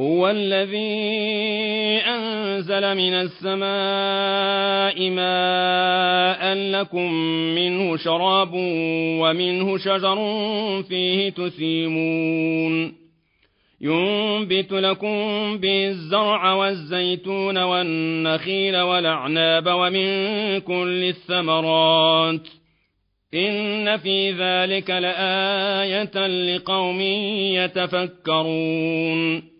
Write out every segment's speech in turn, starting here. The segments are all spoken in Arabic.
هو الذي أنزل من السماء ماء لكم منه شراب ومنه شجر فيه تسيمون. ينبت لكم به الزرع والزيتون والنخيل والأعناب ومن كل الثمرات. إن في ذلك لآية لقوم يتفكرون.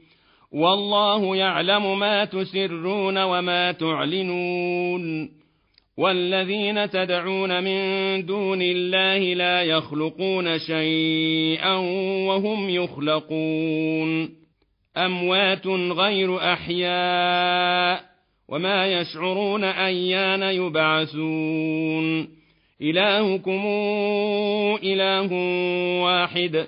والله يعلم ما تسرون وما تعلنون والذين تدعون من دون الله لا يخلقون شيئا وهم يخلقون أموات غير أحياء وما يشعرون أيان يبعثون إلهكم إله واحد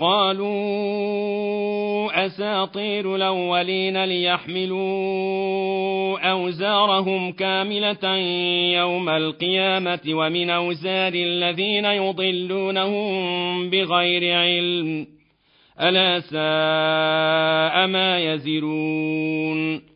قالوا أساطير الأولين ليحملوا أوزارهم كاملة يوم القيامة ومن أوزار الذين يضلونهم بغير علم ألا ساء ما يزرون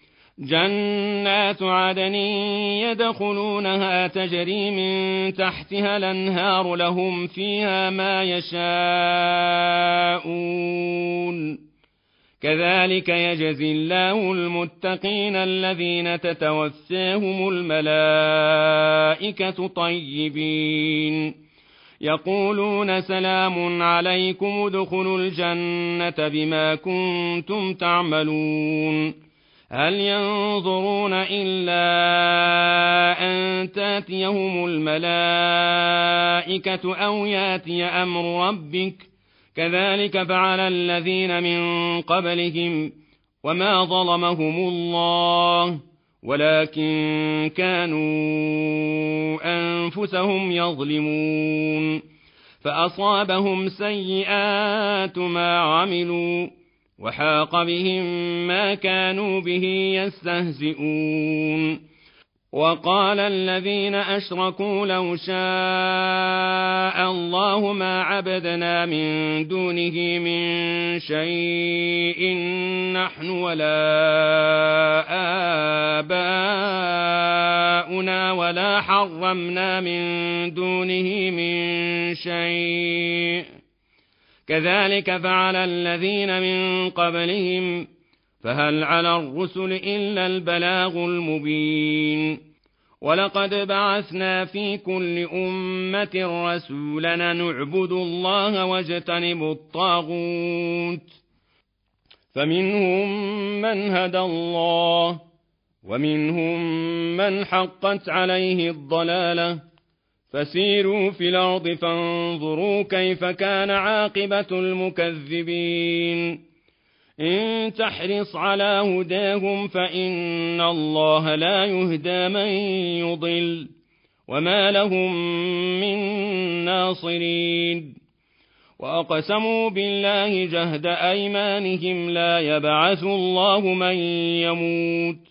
جنات عدن يدخلونها تجري من تحتها الأنهار لهم فيها ما يشاءون. كذلك يجزي الله المتقين الذين تتوساهم الملائكة طيبين. يقولون سلام عليكم ادخلوا الجنة بما كنتم تعملون. هل ينظرون إلا أن تأتيهم الملائكة أو يأتي أمر ربك؟ كذلك فعل الذين من قبلهم وما ظلمهم الله ولكن كانوا أنفسهم يظلمون. فأصابهم سيئات ما عملوا. وحاق بهم ما كانوا به يستهزئون. وقال الذين أشركوا لو شاء الله ما عبدنا من دونه من شيء نحن ولا آباؤنا ولا حرمنا من دونه من شيء. كذلك فعل الذين من قبلهم فهل على الرسل إلا البلاغ المبين. ولقد بعثنا في كل أمة رسولا نعبد الله واجتنب الطاغوت. فمنهم من هدى الله ومنهم من حقت عليه الضلالة. فسيروا في الأرض فانظروا كيف كان عاقبة المكذبين. إن تحرص على هداهم فإن الله لا يهدى من يضل وما لهم من ناصرين. وأقسموا بالله جهد أيمانهم لا يبعث الله من يموت.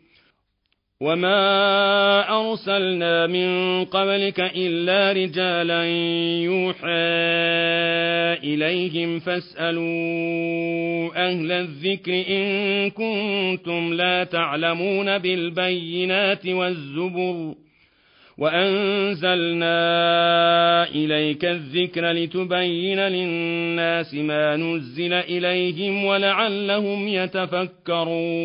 وما أرسلنا من قبلك إلا رجالا يوحى إليهم فاسألوا أهل الذكر إن كنتم لا تعلمون بالبينات والزبر وأنزلنا إليك الذكر لتبين للناس ما نزل إليهم ولعلهم يتفكرون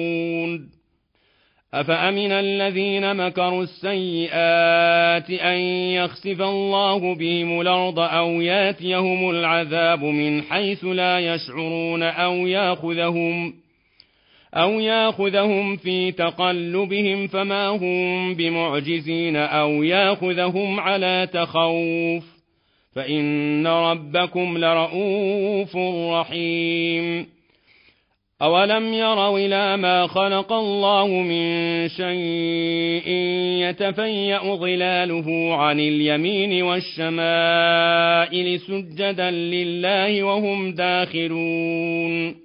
أفأمن الذين مكروا السيئات أن يخسف الله بهم الأرض أو ياتيهم العذاب من حيث لا يشعرون أو يأخذهم أو يأخذهم في تقلبهم فما هم بمعجزين أو يأخذهم على تخوف فإن ربكم لرؤوف رحيم أولم يروا إلى ما خلق الله من شيء يتفيأ ظلاله عن اليمين والشمائل سجدا لله وهم داخلون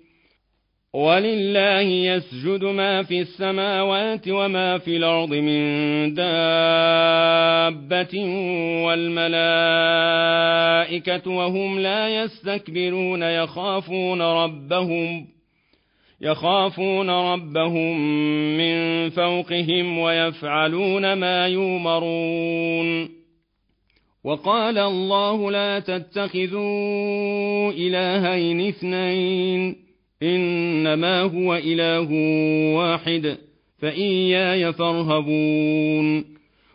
ولله يسجد ما في السماوات وما في الأرض من دابة والملائكة وهم لا يستكبرون يخافون ربهم يخافون ربهم من فوقهم ويفعلون ما يؤمرون وقال الله لا تتخذوا إلهين اثنين إنما هو إله واحد فإياي فارهبون.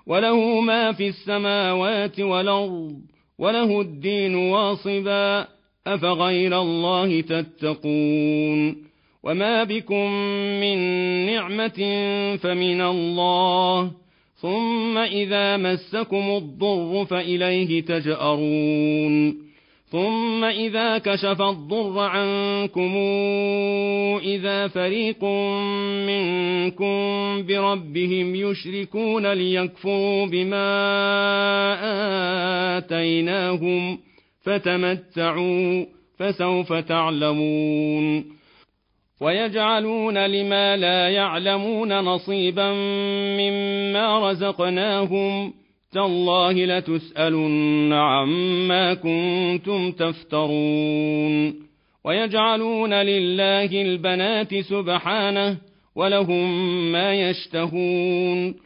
وله ما في السماوات والأرض وله الدين واصبا أفغير الله تتقون. وما بكم من نعمة فمن الله ثم إذا مسكم الضر فإليه تجأرون ثم إذا كشف الضر عنكم إذا فريق منكم بربهم يشركون ليكفروا بما آتيناهم فتمتعوا فسوف تعلمون ويجعلون لما لا يعلمون نصيبا مما رزقناهم تالله لتسألن عما كنتم تفترون. ويجعلون لله البنات سبحانه ولهم ما يشتهون.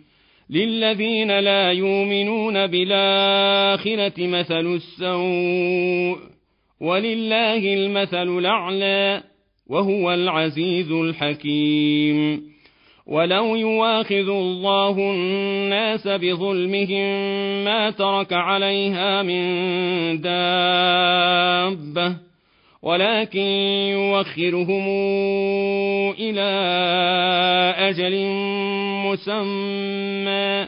للذين لا يؤمنون بالآخرة مثل السوء ولله المثل الأعلى وهو العزيز الحكيم ولو يواخذ الله الناس بظلمهم ما ترك عليها من دابه ولكن يوخرهم إلى أجل مسمى.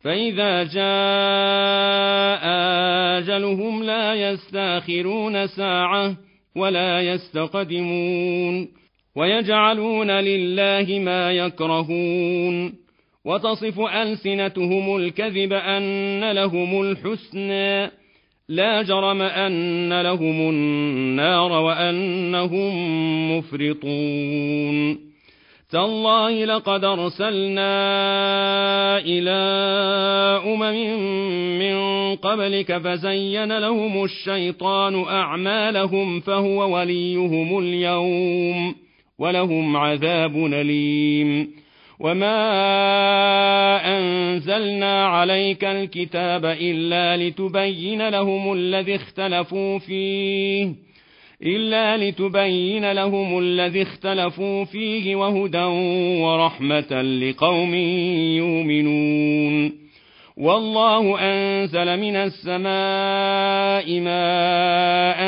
فإذا جاء أجلهم لا يستأخرون ساعة ولا يستقدمون ويجعلون لله ما يكرهون. وتصف ألسنتهم الكذب أن لهم الحسنى. لا جرم أن لهم النار وأنهم مفرطون. تالله لقد أرسلنا إلى أمم من قبلك فزين لهم الشيطان أعمالهم فهو وليهم اليوم ولهم عذاب أليم. وما أنزلنا عليك الكتاب إلا لتبين لهم الذي اختلفوا فيه. إلا لتبين لهم الذي اختلفوا فيه وهدى ورحمة لقوم يؤمنون. والله أنزل من السماء ماء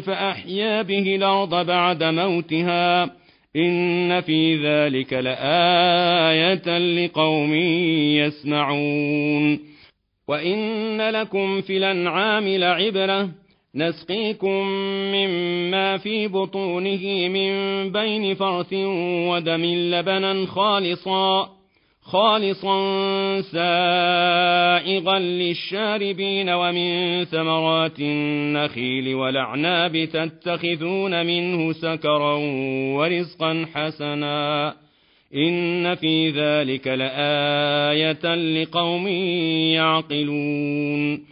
فأحيا به الأرض بعد موتها. إن في ذلك لآية لقوم يسمعون. وإن لكم في الأنعام لعبرة نسقيكم مما في بطونه من بين فرث ودم لبنا خالصا خالصا سائغا للشاربين ومن ثمرات النخيل والأعناب تتخذون منه سكرا ورزقا حسنا. إن في ذلك لآية لقوم يعقلون.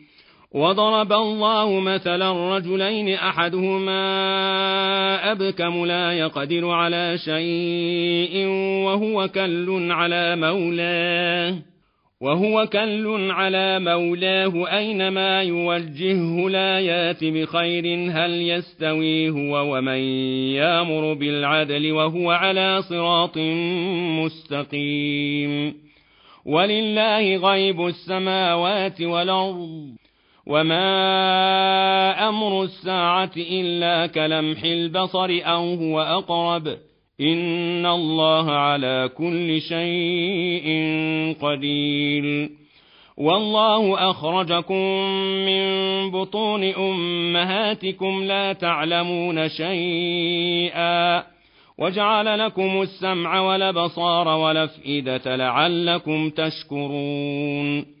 وضرب الله مثلا رجلين أحدهما أبكم لا يقدر على شيء وهو كل على مولاه وهو كل على مولاه أينما يوجهه لا يات بخير هل يستوي هو ومن يأمر بالعدل وهو على صراط مستقيم ولله غيب السماوات والأرض وما أمر الساعة الا كلمح البصر أو هو اقرب ان الله على كل شيء قدير. والله اخرجكم من بطون امهاتكم لا تعلمون شيئا وجعل لكم السمع والابصار والافئده لعلكم تشكرون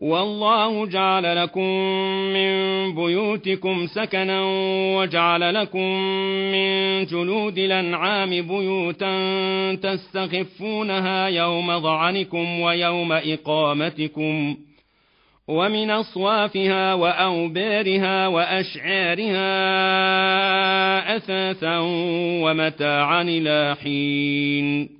والله جعل لكم من بيوتكم سكنا وجعل لكم من جلود الأنعام بيوتا تستخفونها يوم ظعنكم ويوم إقامتكم ومن أصوافها وأوبارها وأشعارها أثاثا ومتاعا إلى حين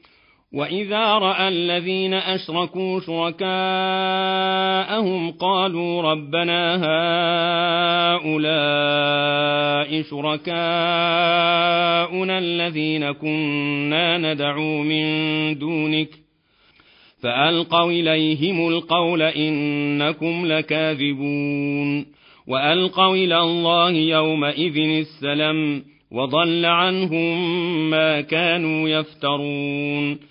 وإذا رأى الذين أشركوا شركاءهم قالوا ربنا هؤلاء شركاؤنا الذين كنا ندعو من دونك فألقوا إليهم القول إنكم لكاذبون وألقوا إلى الله يومئذ السلم وضل عنهم ما كانوا يفترون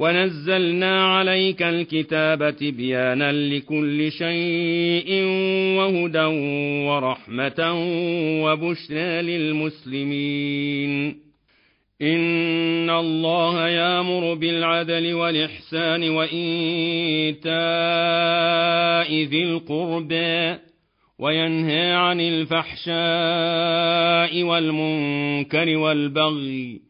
ونزلنا عليك الكتاب تبيانا لكل شيء وهدى ورحمة وبشرى للمسلمين. إن الله يأمر بالعدل والإحسان وإيتاء ذي القربى وينهى عن الفحشاء والمنكر والبغي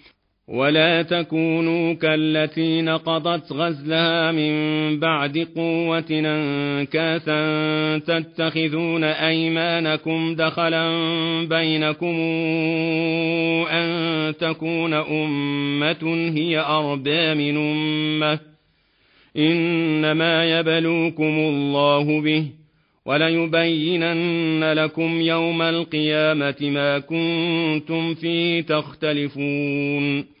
ولا تكونوا كالتي نقضت غزلها من بعد قوة أنكاثا تتخذون أيمانكم دخلا بينكم أن تكون أمة هي أربى من أمة. إنما يبلوكم الله به وليبينن لكم يوم القيامة ما كنتم فيه تختلفون.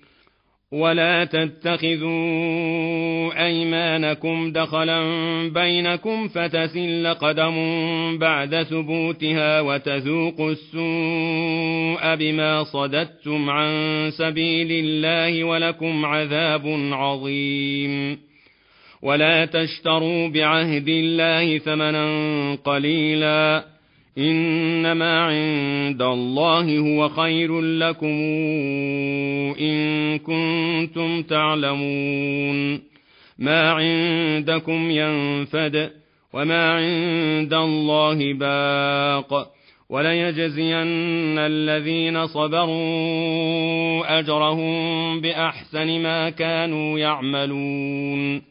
ولا تتخذوا ايمانكم دخلا بينكم فتسل قدم بعد ثبوتها وتذوقوا السوء بما صددتم عن سبيل الله ولكم عذاب عظيم. ولا تشتروا بعهد الله ثمنا قليلا. انما عند الله هو خير لكم ان كنتم تعلمون. ما عندكم ينفد وما عند الله باق. وليجزين الذين صبروا اجرهم باحسن ما كانوا يعملون.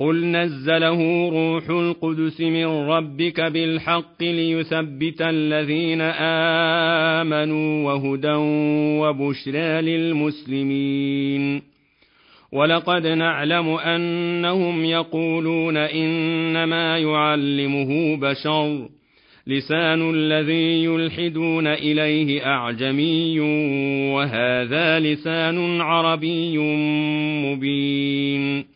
قل نزله روح القدس من ربك بالحق ليثبت الذين امنوا وهدى وبشرى للمسلمين ولقد نعلم انهم يقولون انما يعلمه بشر لسان الذي يلحدون اليه اعجمي وهذا لسان عربي مبين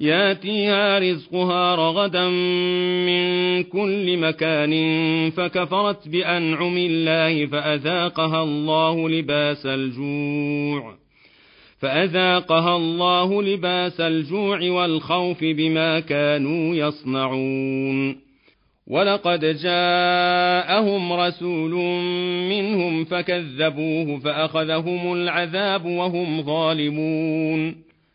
ياتيها رزقها رغدا من كل مكان فكفرت بأنعم الله فأذاقها الله لباس الجوع فأذاقها الله لباس الجوع والخوف بما كانوا يصنعون ولقد جاءهم رسول منهم فكذبوه فأخذهم العذاب وهم ظالمون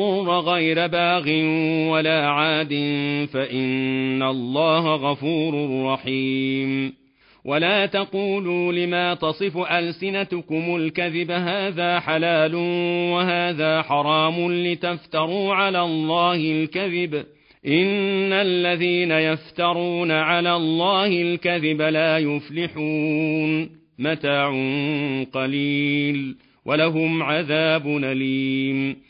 اضطر غير باغ ولا عاد فإن الله غفور رحيم. ولا تقولوا لما تصف ألسنتكم الكذب هذا حلال وهذا حرام لتفتروا على الله الكذب. إن الذين يفترون على الله الكذب لا يفلحون. متاع قليل ولهم عذاب أليم.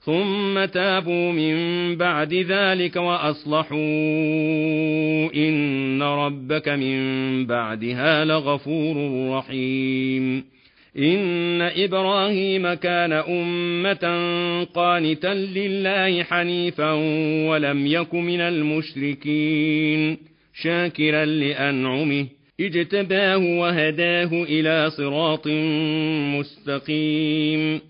ثم تابوا من بعد ذلك وأصلحوا إن ربك من بعدها لغفور رحيم. إن إبراهيم كان أمة قانتا لله حنيفا ولم يك من المشركين شاكرا لأنعمه اجتباه وهداه إلى صراط مستقيم.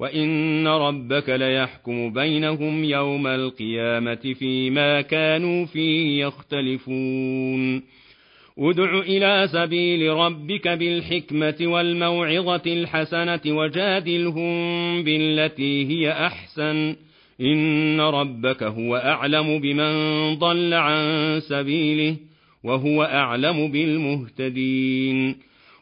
وإن ربك ليحكم بينهم يوم القيامة فيما كانوا فيه يختلفون ادع إلى سبيل ربك بالحكمة والموعظة الحسنة وجادلهم بالتي هي أحسن إن ربك هو أعلم بمن ضل عن سبيله وهو أعلم بالمهتدين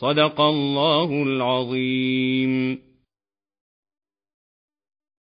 صدق الله العظيم.